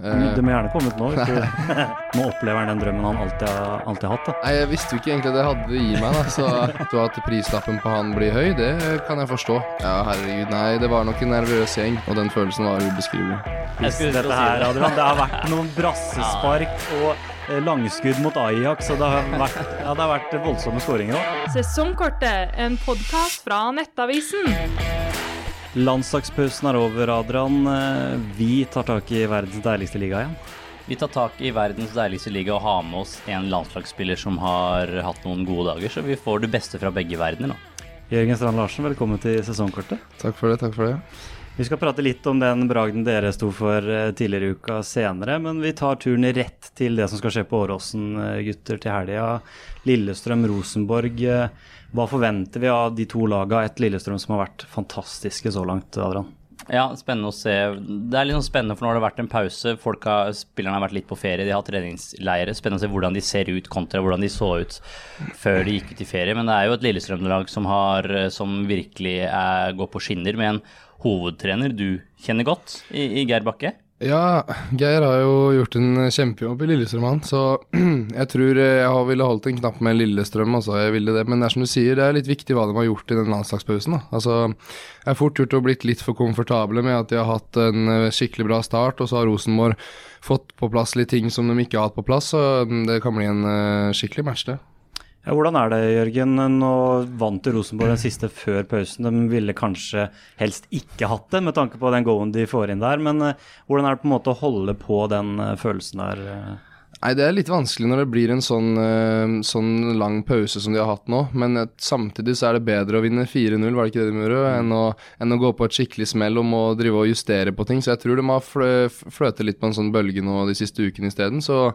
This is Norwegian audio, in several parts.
Eh, Det må gjerne komme ut nå. Nå opplever han den drømmen han alltid har, alltid har hatt. da. Nei, Jeg visste jo ikke egentlig det jeg hadde det i meg, da. Så så at prislappen på han blir høy, det kan jeg forstå. Ja, herregud, nei, det var nok en nervøs gjeng, og den følelsen var ubeskrivelig. Jeg skulle Dette si her, det. Adrian, det har vært noen brassespark og eh, langskudd mot Ajax, og det har vært, ja, det har vært voldsomme skåringer òg. Sesongkortet, en podkast fra Nettavisen. Landslagspausen er over, Adrian. Eh, Vi tar tak i verdens deiligste liga igjen. Vi tar tak i verdens deiligste liga og har med oss en landslagsspiller som har hatt noen gode dager, så vi får det beste fra begge verdener nå. Jørgen Strand Larsen, velkommen til sesongkortet. Takk for det, takk for det. Vi skal prate litt om den bragden dere sto for eh, tidligere i uka senere, men vi tar turen rett til det som skal skje på Åråsen, eh, gutter, til helga. Lillestrøm-Rosenborg. eh, Hva forventer vi av de to lagene? Et Lillestrøm som har vært fantastiske så langt, Adrian. Ja, spennende å se. Det er litt sånn spennende, for nå har det vært en pause. Har, spillerne har vært litt på ferie, de har treningsleire. Spennende å se hvordan de ser ut kontra hvordan de så ut før de gikk ut i ferie. Men det er jo et Lillestrøm-lag som, som virkelig er, går på skinner, med en hovedtrener du kjenner godt, i, i Geir Bakke. Ja, Geir har jo gjort en kjempejobb i Lillestrøm, han. Så jeg tror jeg ville holdt en knapp med Lillestrøm, altså. Jeg ville det. Men det er som du sier, det er litt viktig hva de har gjort i den landslagspausen. da. Altså, jeg er fort gjort å blitt litt for komfortable med at de har hatt en eh, skikkelig bra start, og så har Rosenborg fått på plass litt ting som de ikke har hatt på plass. Så mm, det kan bli en eh, skikkelig match, det. Ja, hvordan er det, Jørgen? Nå vant Rosenborg den siste før pausen. De ville kanskje helst ikke hatt det, med tanke på den goen de får inn der. Men eh, hvordan er det på en måte å holde på den eh, følelsen der? Nei, det er litt vanskelig når det blir en sånn, eh, sånn lang pause som de har hatt nå. Men samtidig så er det bedre å vinne 4-0, var det ikke det de gjorde, enn å, enn å gå på et skikkelig smell om å drive og justere på ting. Så jeg tror de har flø, fløtet litt på en sånn bølge nå de siste ukene isteden. Så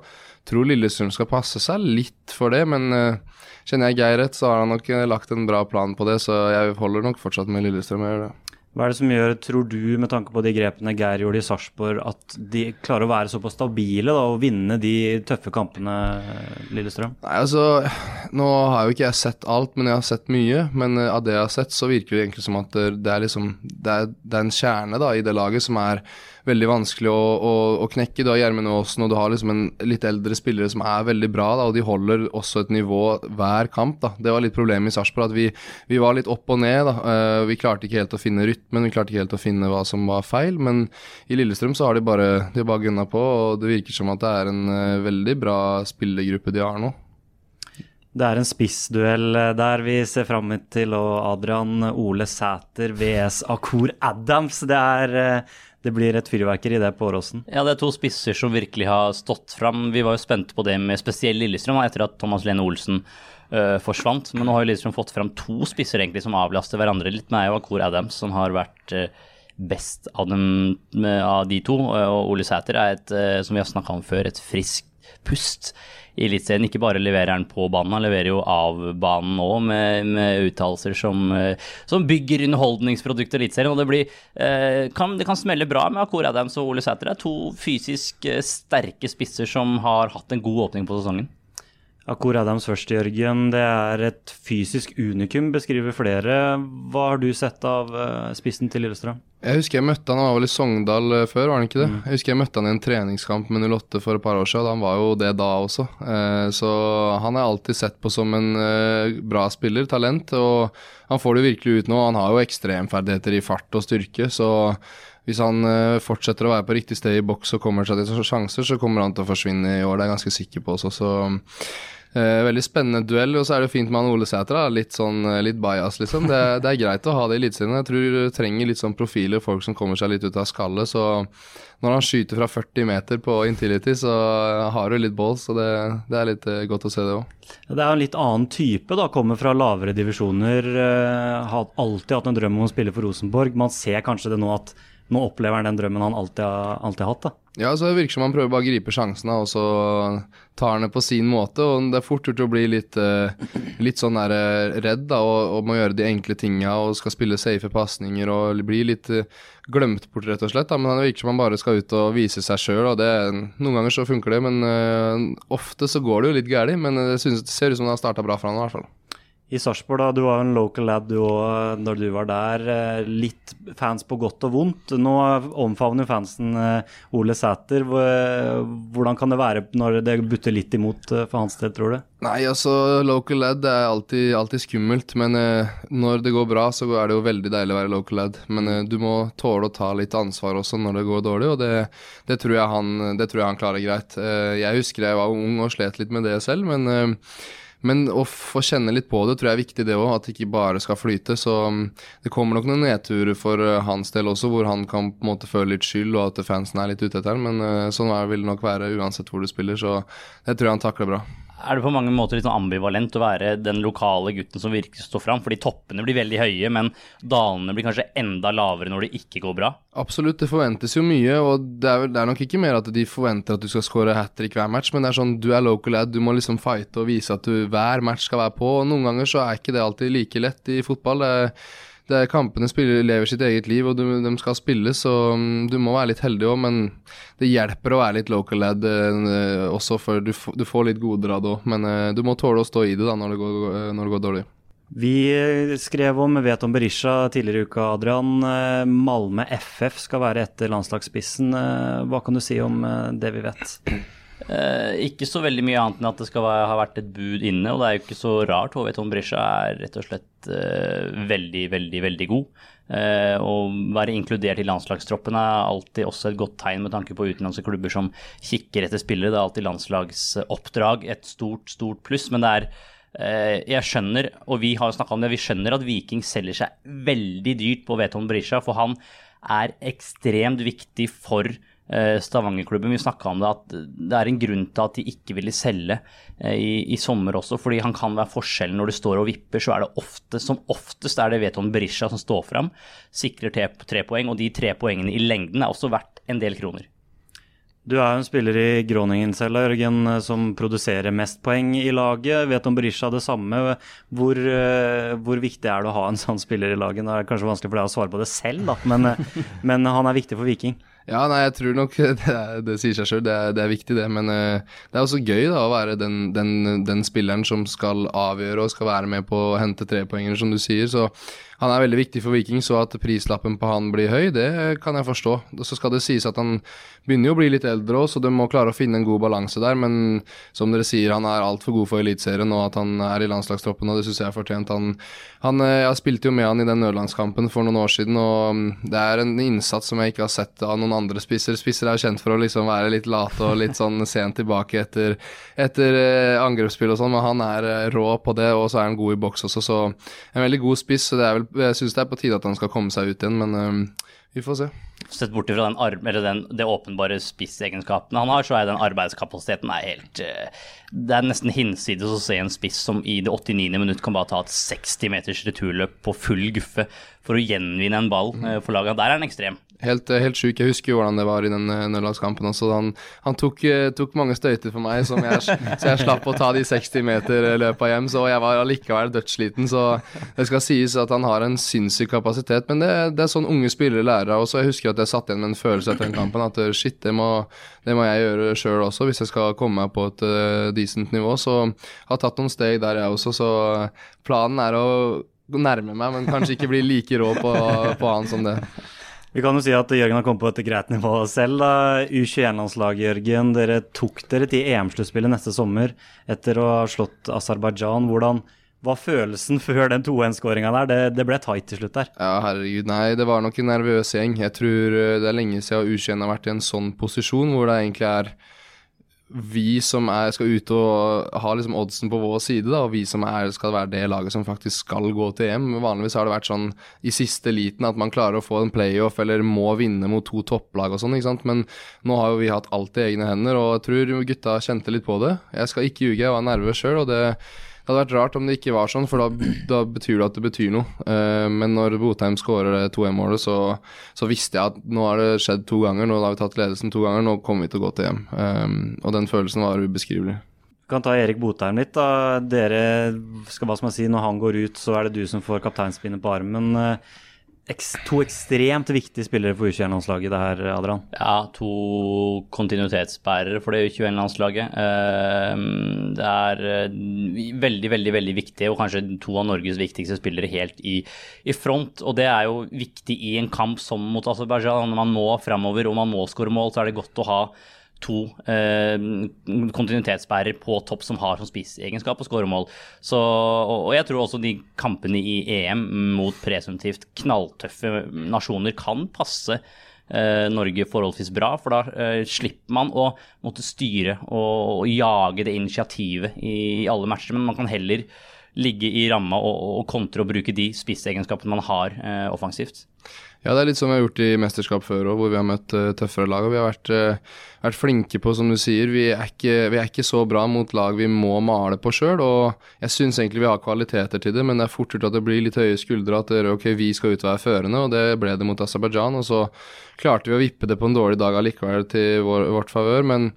tror Lillestrøm skal passe seg litt for det. Men uh, kjenner jeg Geir rett, så har han nok eh, lagt en bra plan på det. Så jeg holder nok fortsatt med Lillestrøm. Jeg gjør det. Hva er det som gjør, tror du, med tanke på de grepene Geir gjorde i Sarpsborg, at de klarer å være såpass stabile da, og vinne de tøffe kampene, Lillestrøm? Nei, altså, nå har jo ikke jeg sett alt, men jeg har sett mye. Men eh, av det jeg har sett, så virker det egentlig som at det er liksom Det er, det er en kjerne da, i det laget som er veldig vanskelig å, å, å knekke. Du har Gjermund Aasen, og du har liksom en litt eldre spillere som er veldig bra, da, og de holder også et nivå hver kamp. da. Det var litt problemet i Sarpsborg, at vi, vi var litt opp og ned. da. Eh, vi klarte ikke helt å finne rytmen, vi klarte ikke helt å finne hva som var feil. Men i Lillestrøm så har de bare, de bare gunna på, og det virker som at det er en eh, veldig bra spillergruppe de har nå. Det er en spissduell eh, der vi ser fram til, og Adrian Ole Sæter vs. Akur Adams. Det, er, det blir et fyrverkeri det på Åråsen. Ja, det er to spisser som virkelig har stått fram. Vi var jo spente på det med spesielt Lillestrøm etter at Thomas Lene Olsen øh, forsvant. Men nå har jo Lillestrøm fått fram to spisser egentlig som avlaster hverandre litt. Med Akor Adams som har vært øh, best av, dem, av de to. Og Ole Sæter er et, øh, som vi har snakka om før, et friskt pust i Eliteserien. Ikke bare leverer han på banen, han leverer jo av banen òg, med, med uttalelser som, eh, som bygger underholdningsprodukter i Eliteserien. Og det, blir, eh, kan, det kan smelle bra med Akor Adams og Ole Sæter. Det er to fysisk eh, sterke spisser som har hatt en god åpning på sesongen. Akur Adams først, Jørgen. Det er et fysisk unikum, beskriver flere. Hva har du sett av eh, spissen til Lillestrøm? Jeg husker jeg møtte han, han var vel i Sogndal eh, før, var han ikke det? Jeg husker jeg møtte han i en treningskamp med 08 for et par år siden, han var jo det da også. Eh, så han er alltid sett på som en bra spiller, talent, og han får det virkelig ut nå. Han har jo ekstremferdigheter i fart og styrke, så hvis han eh, fortsetter å være på riktig sted i boks og kommer seg til sjanser, så kommer han til å forsvinne i år, det er jeg ganske sikker på også. Så Eh, veldig spennende duell, og så er det fint med han Ole Sæter. Litt sånn, eh, litt bajas, liksom. Det, det er greit å ha det i Eliteserien. Jeg tror du trenger litt sånn profiler, folk som kommer seg litt ut av skallet. Så når han skyter fra 40 meter på Intility, så har du litt balls, og det, det er litt eh, godt å se det òg. Det er en litt annen type, da. Kommer fra lavere divisjoner. eh, Har alltid hatt en drøm om å spille for Rosenborg. Man ser kanskje det nå at nå opplever han den drømmen han alltid har, alltid har hatt. da. Ja, så det virker som han prøver bare å gripe sjansene, og så tar han det på sin måte. Og det er fort gjort å bli litt, eh, litt sånn der, eh, redd da, og, og må gjøre de enkle tinga og skal spille safe pasninger og bli litt eh, glemt bort, rett og slett. Da. Men det virker som han bare skal ut og vise seg sjøl, og det, noen ganger så funker det, men uh, ofte så går det jo litt galt. Men det, synes, det ser ut som det har starta bra for han i hvert fall. I Sarpsborg, da, du var jo en local lad du òg når du var der. Eh, litt fans på godt og vondt. Nå omfavner fansen eh, Ole Sæter. Hvordan kan det være når det butter litt imot eh, for hans del, tror du? Nei, altså local lad er alltid, alltid skummelt. Men eh, når det går bra, så er det jo veldig deilig å være local lad. Men eh, du må tåle å ta litt ansvar også når det går dårlig, og det, det, tror, jeg han, det tror jeg han klarer greit. Eh, jeg husker jeg var ung og slet litt med det selv, men men å få kjenne litt på det tror jeg er viktig, det òg. At det ikke bare skal flyte. Så um, det kommer nok noen nedturer for uh, hans del også, hvor han kan på en måte føle litt skyld, og at fansen er litt ute etter ham. Men uh, sånn vil det nok være uansett hvor du spiller, så det tror jeg han takler bra er det på mange måter litt sånn ambivalent å være den lokale gutten som virkelig står fram? Fordi toppene blir veldig høye, men dalene blir kanskje enda lavere når det ikke går bra? Absolutt, det forventes jo mye, og det er, det er nok ikke mer at de forventer at du skal skåre hat trick hver match, men det er sånn du er local ad, du må liksom fighte og vise at du hver match skal være på. og Noen ganger så er ikke det alltid like lett i fotball. det er er kampene spiller, lever sitt eget liv, og du, de skal spilles, så um, du må være litt heldig òg. Men det hjelper å være litt local lad eh, også, for du, du, får litt goder av det òg. Men eh, du må tåle å stå i det da når det går, uh, når det går dårlig. Vi skrev om vet om Berisha tidligere i uka, Adrian. Malmö FF skal være etter landslagsspissen. Hva kan du si om det vi vet? Eh, ikke så veldig mye annet enn at det skal være, ha vært et bud inne. Og det er jo ikke så rart. HV Tom Brisja er rett og slett eh, veldig, veldig, veldig god. Eh, å være inkludert i landslagstroppen er alltid også et godt tegn med tanke på utenlandske klubber som kikker etter spillere. Det er alltid landslagsoppdrag et stort, stort pluss. Men det er eh, jeg skjønner, og vi har snakka om det, vi skjønner at Viking selger seg veldig dyrt på Veton Brisja, for han er ekstremt viktig for Stavanger-klubben. Vi snakka om det at det er en grunn til at de ikke ville selge eh, i, i, sommer også, fordi han kan være forskjellen når du står og vipper. Så er det ofte, som oftest er det Veton Berisha som står fram, sikrer tre, tre poeng, og de tre poengene i lengden er også verdt en del kroner. Du er jo en spiller i Groningen selv, Jørgen, som produserer mest poeng i laget. Vet om Berisha det samme. Hvor, eh, hvor, viktig er det å ha en sånn spiller i laget? Det er kanskje vanskelig for deg å svare på det selv, da, men, men han er viktig for Viking. Ja, nei, jeg tror nok det, er, det sier seg sjøl, det, det, er viktig det. Men uh, det er også gøy da å være den, den, den, spilleren som skal avgjøre og skal være med på å hente trepoengere, som du sier. Så han er veldig viktig for Viking, så at prislappen på han blir høy, det kan jeg forstå. Så skal det sies at han begynner jo å bli litt eldre òg, så de må klare å finne en god balanse der. Men som dere sier, han er altfor god for Eliteserien, og at han er i landslagstroppen, og det syns jeg er fortjent. Han, han, eh, jeg spilte jo med han i den nødlandskampen for noen år siden, og mm, det er en innsats som jeg ikke har sett av noen andre spisser. Spisser er jo kjent for å liksom være litt late og litt sånn sent tilbake etter, etter eh, angrepsspill og sånn, men han er eh, rå på det, og så er han god i boks også, så en veldig god spiss. så det er vel jeg syns det er på tide at han skal komme seg ut igjen, men um, vi får se. Sett bort fra den, den, det åpenbare spissegenskapene han har, så er den arbeidskapasiteten er helt Det er nesten hinsides å se en spiss som i det 89. minutt kan bare ta et 60 meters returløp på full guffe for å gjenvinne en ball for laget. Der er han ekstrem. Helt, eh, helt sjuk. Jeg husker jo hvordan det var i den nødlagskampen også. Han, han tok, uh, tok, mange støyter for meg, jeg, så jeg slapp å ta de 60 meter løpa hjem. Så jeg var allikevel dødssliten. Så det skal sies at han har en sinnssyk kapasitet. Men det, det er sånn unge spillere lærer av. Jeg husker at jeg satt igjen med en følelse etter den kampen at shit, det må, det må jeg gjøre sjøl også hvis jeg skal komme meg på et uh, decent nivå. Så jeg har tatt noen steg der, jeg også. Så planen er å nærme meg, men kanskje ikke bli like rå på, på han som det. Vi kan jo si at Jørgen har kommet på et greit nivå selv. da. U21-landslaget, Jørgen. Dere tok dere til EM-sluttspillet neste sommer etter å ha slått Aserbajdsjan. Hvordan var følelsen før den 2-1-skåringa der? Det, det, ble tight til slutt der. Ja, herregud. Nei, det var nok en nervøs gjeng. Jeg tror eh, det er lenge siden U21 har vært i en sånn posisjon hvor det egentlig er vi som er, skal ut og ha liksom oddsen på vår side, da, og vi som er, skal være det laget som faktisk skal gå til EM. Vanligvis har det vært sånn i siste liten at man klarer å få en playoff eller må vinne mot to topplag og sånn, ikke sant. Men nå har jo vi hatt alt i egne hender, og jeg tror gutta kjente litt på det. Jeg skal ikke ljuge, jeg var nervøs sjøl, og det det hadde vært rart om det ikke var sånn, for da, da betyr det at det betyr noe. Uh, men når Botheim skårer 2-1-målet, så, så, visste jeg at nå har det skjedd to ganger. Nå har vi tatt ledelsen to ganger, nå kommer vi til å gå til hjem. Um, og den følelsen var ubeskrivelig. Vi kan ta Erik Botheim litt. da. Dere skal hva skal man si, Når han går ut, så er det du som får kapteinspinnet på armen. eks to ekstremt viktige spillere for U21-landslaget, det her, Adrian. Ja, to kontinuitetsbærere for det U21-landslaget. Det er eh, veldig, veldig veldig viktig, og kanskje to av Norges viktigste spillere helt i, i front. Og det er jo viktig i en kamp som mot Aserbajdsjan. Når man må framover og man må skåre mål, så er det godt å ha to eh, kontinuitetsbærere på topp som har som spissegenskap og skåremål. Så, og, og, jeg tror også de kampene i EM mot presumptivt knalltøffe nasjoner kan passe eh, Norge forholdsvis bra. For da eh, slipper man å måtte styre og, og jage det initiativet i, i, alle matcher, men man kan heller ligge i ramma og, og kontre og bruke de spissegenskapene man har eh, offensivt. Ja, det er litt som vi har gjort i mesterskap før òg, hvor vi har møtt uh, tøffere lag. og Vi har vært, uh, vært, flinke på, som du sier, vi er, ikke, vi er, ikke, så bra mot lag vi må male på sjøl. Og jeg syns egentlig vi har kvaliteter til det, men det er fort gjort at det blir litt høye skuldre. At det, ok, vi skal ut og være førende, og det ble det mot Aserbajdsjan. Og så klarte vi å vippe det på en dårlig dag allikevel til vår, vårt favør. men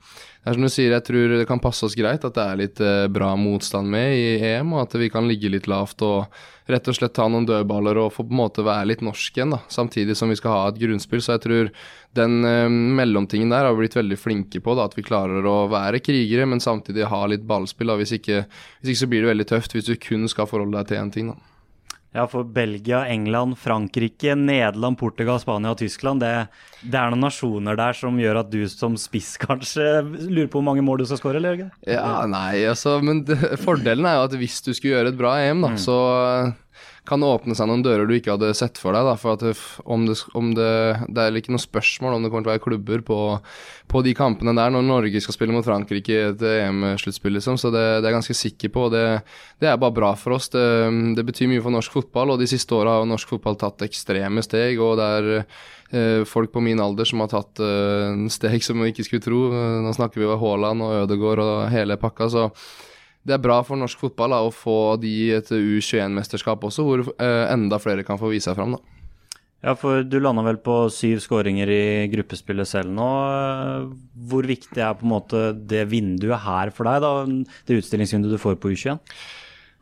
det er som du sier, jeg tror det kan passe oss greit at det er litt eh, bra motstand med i EM, og at vi kan ligge litt lavt og rett og slett ta noen dødballer og få på en måte være litt norsk igjen, da, samtidig som vi skal ha et grunnspill. Så jeg tror den eh, mellomtingen der har vi blitt veldig flinke på, da, at vi klarer å være krigere, men samtidig ha litt ballspill. Hvis, ikke, hvis ikke så blir det veldig tøft hvis du kun skal forholde deg til én ting. da. Ja, for Belgia, England, Frankrike, Nederland, Portugal, Spania og Tyskland det, det, er noen nasjoner der som gjør at du som spiss kanskje lurer på hvor mange mål du skal skåre, eller Jørgen? Ja, nei, altså, men det, fordelen er jo at hvis du skulle gjøre et bra EM, da, mm. så kan åpne seg noen dører du ikke hadde sett for deg. Da, for at om det, om det, det, er ikke noe spørsmål om det kommer til å være klubber på, på, de kampene der når Norge skal spille mot Frankrike et EM-sluttspill, liksom. Så det, det, er jeg ganske sikker på. og det, det, er bare bra for oss. Det, betyr mye for norsk fotball, og de siste åra har norsk fotball tatt ekstreme steg. og det er eh, folk på min alder som har tatt eh, steg som vi ikke skulle tro. Nå snakker vi om Haaland og Ødegaard og hele pakka. så det er bra for norsk fotball da, å få de et U21-mesterskap også, hvor eh, enda flere kan få vise seg fram. da. Ja, for du landa vel på syv skåringer i gruppespillet selv nå. Hvor viktig er på en måte det vinduet her for deg, da, det utstillingsvinduet du får på U21?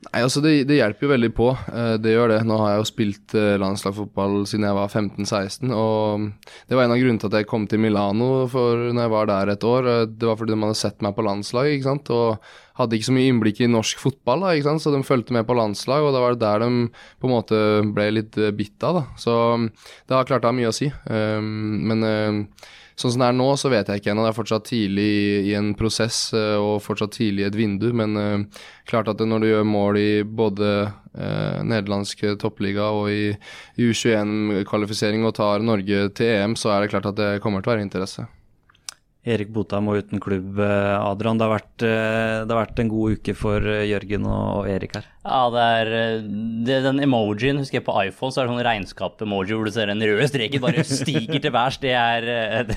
Nei, altså det, det, hjelper jo veldig på. Eh, det gjør det. Nå har jeg jo spilt eh, landslagsfotball siden jeg var 15-16. Og det var en av grunnene til at jeg kom til Milano for når jeg var der et år. Eh, det var fordi de hadde sett meg på landslaget, ikke sant. Og hadde ikke så mye innblikk i norsk fotball, da, ikke sant? så de fulgte med på landslag, og da var det der de på en måte ble litt bitt av. da. Så det har klart det har mye å si. Men Sånn som det er nå, så vet jeg ikke ennå. Det er fortsatt tidlig i en prosess eh, og fortsatt tidlig i et vindu. Men uh, klart at når du gjør mål i både uh, nederlandsk toppliga og i, i U21-kvalifisering og tar Norge til EM, så er det klart at det kommer til å være interesse. Erik Botheim og uten klubb, eh, Adrian. Det har, vært, eh, det har vært en god uke for eh, Jørgen og Erik her. Ja, det er, det, den emojien, husker jeg på iPhone, så er det sånn regnskap-emoji hvor du ser en røde streken bare stiger til værs. Det er,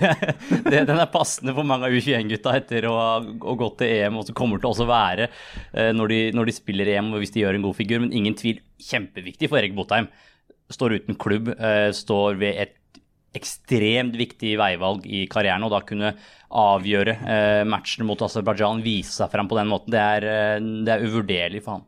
det, den er passende for mange av U21-gutta etter å ha gått til EM, og så kommer det til også være når de, når de spiller EM og hvis de gjør en god figur. Men ingen tvil, kjempeviktig for Erik Botheim. Står uten klubb, står ved et ekstremt viktig veivalg i karrieren. Og da kunne avgjøre eh, matchen mot Aserbajdsjan, vise seg frem på den måten, det er, eh, det er uvurderlig for han.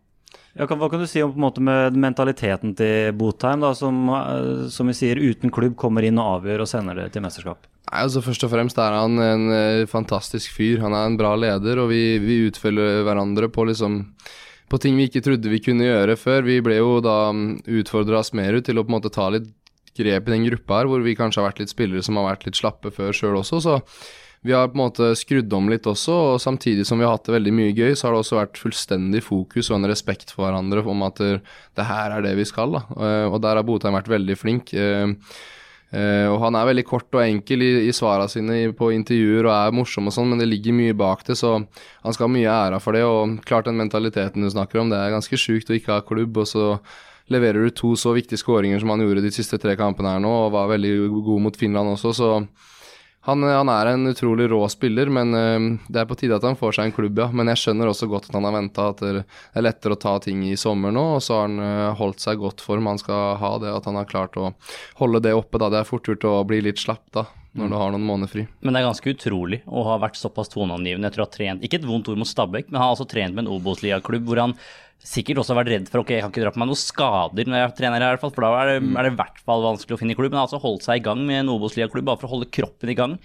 Ja, hva kan du si om på en måte med mentaliteten til Botheim, da, som, eh, som vi sier uten klubb kommer inn og avgjør og sender det til mesterskap? Nei, altså Først og fremst er han en uh, fantastisk fyr. Han er en bra leder, og vi, vi utfølger hverandre på liksom på ting vi ikke trodde vi kunne gjøre før. Vi ble jo da mm, utfordra Smerud til å på en måte ta litt grep i den gruppa her, hvor vi kanskje har vært litt spillere som har vært litt slappe før sjøl også. Så vi har på en måte skrudd om litt også, og samtidig som vi har hatt det veldig mye gøy, så har det også vært fullstendig fokus og en respekt for hverandre om at det her er det vi skal. da. Og der har Botheim vært veldig flink. Uh, og han er veldig kort og enkel i, i svara sine på intervjuer og er morsom og sånn, men det ligger mye bak det, så han skal ha mye æra for det. Og klart den mentaliteten du snakker om, det er ganske sjukt å ikke ha klubb, og så leverer du to så viktige skåringer som han gjorde de siste tre kampene her nå, og var veldig god mot Finland også, så han, han er en utrolig rå spiller, men uh, det er på tide at han får seg en klubb, ja. Men jeg skjønner også godt at han har venta at det er lettere å ta ting i sommer nå, og så har han uh, holdt seg godt form. Han skal ha det, at han har klart å holde det oppe, da. Det er fort gjort å bli litt slapp, da. Når du har noen måneder fri. Men det er ganske utrolig å ha vært såpass toneangivende etter å ha trent Ikke et vondt ord mot Stabæk, men han har altså trent med en Obos-ligaklubb hvor han sikkert også har vært redd for ok, jeg kan ikke dra på meg noen skader når jeg trener her, i hvert fall, for da er det, det i hvert fall vanskelig å finne klubb. Men han har altså holdt seg i gang med en Obos-ligaklubb bare for å holde kroppen i gang.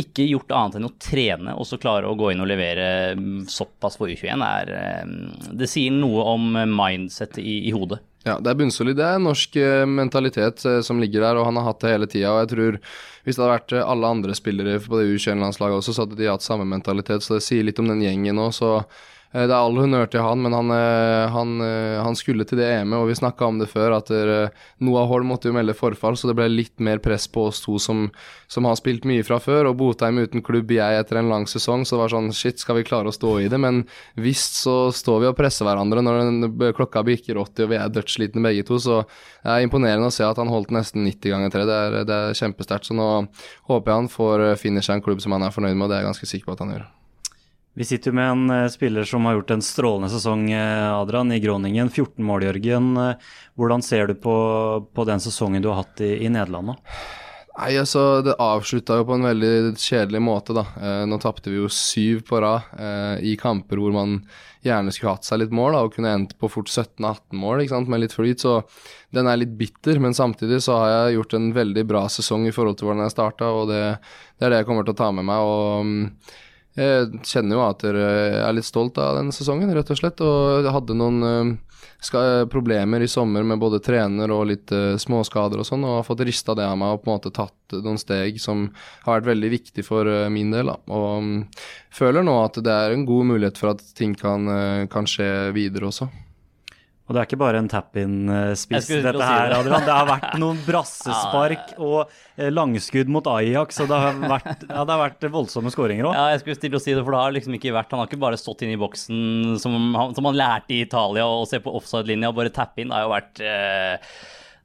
Ikke gjort annet enn å trene og så klare å gå inn og levere mm, såpass for U21. Er, eh, det sier noe om mindsettet i, i hodet. Ja, det er bunnsolid. Det er norsk eh, mentalitet eh, som ligger der, og han har hatt det hele tida. Og jeg tror hvis det hadde vært eh, alle andre spillere på det U21-landslaget også, så hadde de hatt samme mentalitet. Så det sier litt om den gjengen òg, eh, det er all honnør til han, men han, eh, han, eh, han skulle til det EM-et, og vi snakka om det før, at eh, Noah Holm måtte jo melde forfall, så det ble litt mer press på oss to som, som har spilt mye fra før, og Botheim uten klubb, jeg etter en lang sesong, så det var sånn shit, skal vi klare å stå i det? Men visst så står vi og presser hverandre når den, klokka bikker 80 og vi er dødsslitne begge to, så det er imponerende å se at han holdt nesten 90 ganger tre. Det er, det er kjempesterkt. Så nå håper jeg han får eh, finne seg en klubb som han er fornøyd med, og det er jeg ganske sikker på at han gjør. Vi sitter jo med en eh, spiller som har gjort en strålende sesong, eh, Adrian, i Groningen. 14 mål, Jørgen. Eh, Hvordan ser du på, på den sesongen du har hatt i, i Nederland nå? Nei, altså, det avslutta jo på en veldig kjedelig måte, da. Eh, nå tapte vi jo syv på rad eh, i kamper hvor man gjerne skulle hatt seg litt mål, da, og kunne endt på fort 17-18 mål, ikke sant, med litt flyt. Så den er litt bitter, men samtidig så har jeg gjort en veldig bra sesong i forhold til hvordan jeg starta, og det, det er det jeg kommer til å ta med meg. og mm, jeg kjenner jo at jeg er litt stolt av denne sesongen, rett og slett. Og hadde noen skal, problemer i sommer med både trener og litt uh, småskader og sånn, og har fått rista det av meg og på en måte tatt noen steg som har vært veldig viktig for uh, min del. Da. Og um, føler nå at det er en god mulighet for at ting kan, uh, kan skje videre også. Og det er ikke bare en tap-in-spiss, å dette si her, det. Adrian. Det har vært noen brassespark og eh, langskudd mot Ajax, og det har vært, ja, det har vært voldsomme skåringer òg. Ja, jeg skulle stille å si det, for det har liksom ikke vært Han har ikke bare stått inne i boksen som han, som han lærte i Italia og se på offside-linja og bare tappe inn. Det har jo vært eh,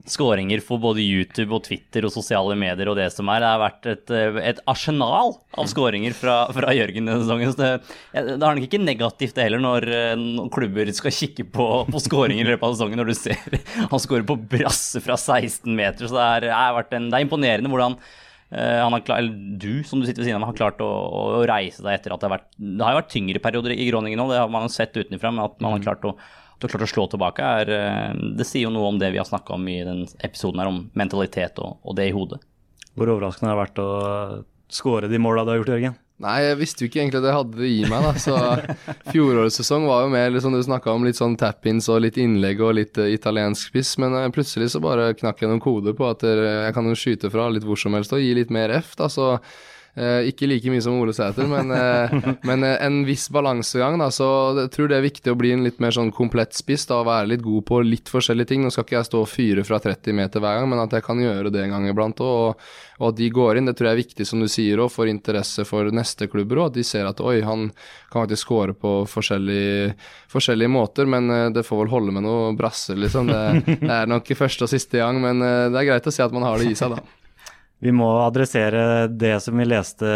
skåringer for både YouTube og Twitter og sosiale medier og det som er. Det har vært et, eh, et arsenal av skåringer fra, fra Jørgen denne sesongen. Så det, det har nok ikke negativt det heller når, eh, når klubber skal kikke på, på skåringer i løpet av sesongen, når du ser han skårer på brasse fra 16 meter. Så det er, det er, vært en, det er imponerende hvordan eh, han har klar, eller du som du sitter ved siden av har klart å, å, reise deg etter at det har vært Det har jo vært tyngre perioder i Groningen nå, det har man sett utenfra, men at man har klart å, at du har klart å slå tilbake, er, eh, det sier jo noe om det vi har snakka om i den episoden her, om mentalitet og, og det i hodet. Hvor overraskende det har vært å skåre de måla du har gjort, Jørgen. Nei, jeg visste jo ikke egentlig at jeg hadde det i meg, da. Så fjorårets sesong var jo mer liksom du snakka om, litt sånn tap-ins og litt innlegg og litt uh, italiensk spiss, men uh, plutselig så bare knakk jeg noen koder på at jeg kan jo skyte fra litt hvor som helst og gi litt mer F, da, så ikke like mye som Ole Sæter, men, eh, men eh, en viss balansegang, da, så jeg tror det er viktig å bli en litt mer sånn komplett spiss, da, og være litt god på litt forskjellige ting. Nå skal ikke jeg stå og fyre fra 30 meter hver gang, men at jeg kan gjøre det en gang iblant òg, og, og at de går inn, det tror jeg er viktig, som du sier, og for interesse for neste klubber òg. At de ser at oi, han kan faktisk score på forskjellige, forskjellige måter, men eh, det får vel holde med noe brasser, liksom. Det, det er nok første og siste gang, men eh, det er greit å se at man har det i seg, da. Vi må adressere det som vi leste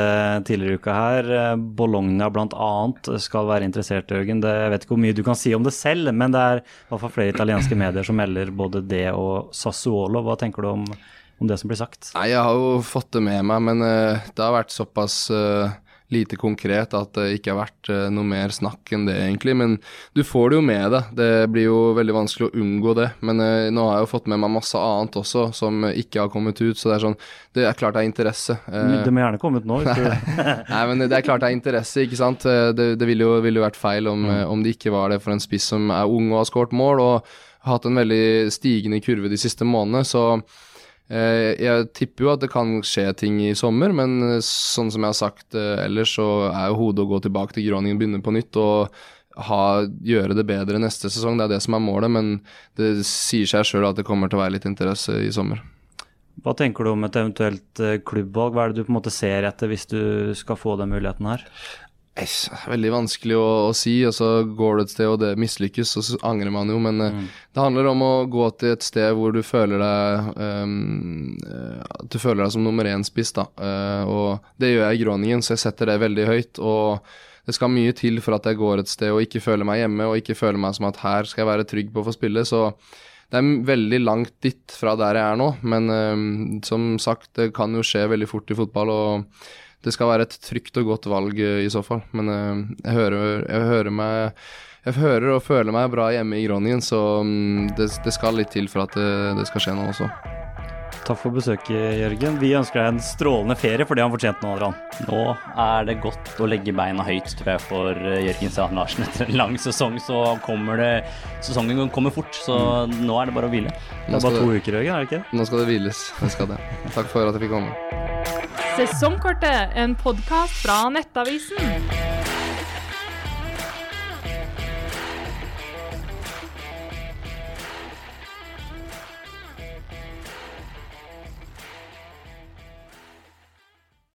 tidligere i uka her. Bologna bl.a. skal være interessert, Jørgen. Jeg vet ikke hvor mye du kan si om det selv, men det er i hvert fall flere italienske medier som melder både det og Sassuolo. Hva tenker du om, om det som blir sagt? Nei, jeg har jo fått det med meg, men eh, det har vært såpass eh, lite konkret at det ikke har vært eh, noe mer snakk enn det, egentlig. Men du får det jo med deg. Det blir jo veldig vanskelig å unngå det. Men eh, nå har jeg jo fått med meg masse annet også som ikke har kommet ut, så det er sånn Det er klart det er interesse. Eh, Det må gjerne komme ut nå. Nei, men det er klart det er interesse, ikke sant. Det, det ville jo, ville jo vært feil om, mm. om det ikke var det for en spiss som er ung og har skåret mål og har hatt en veldig stigende kurve de siste månedene. Så jeg tipper jo at det kan skje ting i sommer, men eh, sånn som jeg har sagt eh, ellers, så er jo hodet å gå tilbake til Groningen, begynne på nytt og ha, gjøre det bedre neste sesong. Det er det som er målet, men det sier seg sjøl at det kommer til å være litt interesse i sommer. hva tenker du om et eventuelt eh, klubbvalg? Hva er det du på en måte ser etter hvis du skal få den muligheten her? Veldig vanskelig å, å si, og så går du et sted og det mislykkes, og så angrer man jo, men mm. det handler om å gå til et sted hvor du føler deg eh, At du føler deg som nummer én-spiss, da. Uh, og det gjør jeg i Groningen, så jeg setter det veldig høyt. og det skal mye til for at jeg går et sted og ikke føler meg hjemme, og ikke føler meg som at her skal jeg være trygg på å få spille, så det er veldig langt dit fra der jeg er nå, men um, som sagt, det kan jo skje veldig fort i fotball. og det skal være et trygt og godt valg eh, i så fall. Men eh, jeg hører, jeg hører meg jeg hører og føler meg bra hjemme i Groningen, så mm, det, det skal litt til for at det, det skal skje noe også. Takk for besøket, Jørgen. Vi ønsker deg en strålende ferie for det han fortjente nå, Adrian. Nå er det godt å legge beina høyt, tror jeg, for eh, Jørgen Strand Larsen. Etter en lang sesong så kommer det Sesongen kommer fort, så nå er det bare å hvile. Det er bare to uker, Jørgen, er det ikke? Nå skal det hviles. Det skal det. Takk for at jeg fikk komme. Sesongkortet, en podkast fra Nettavisen.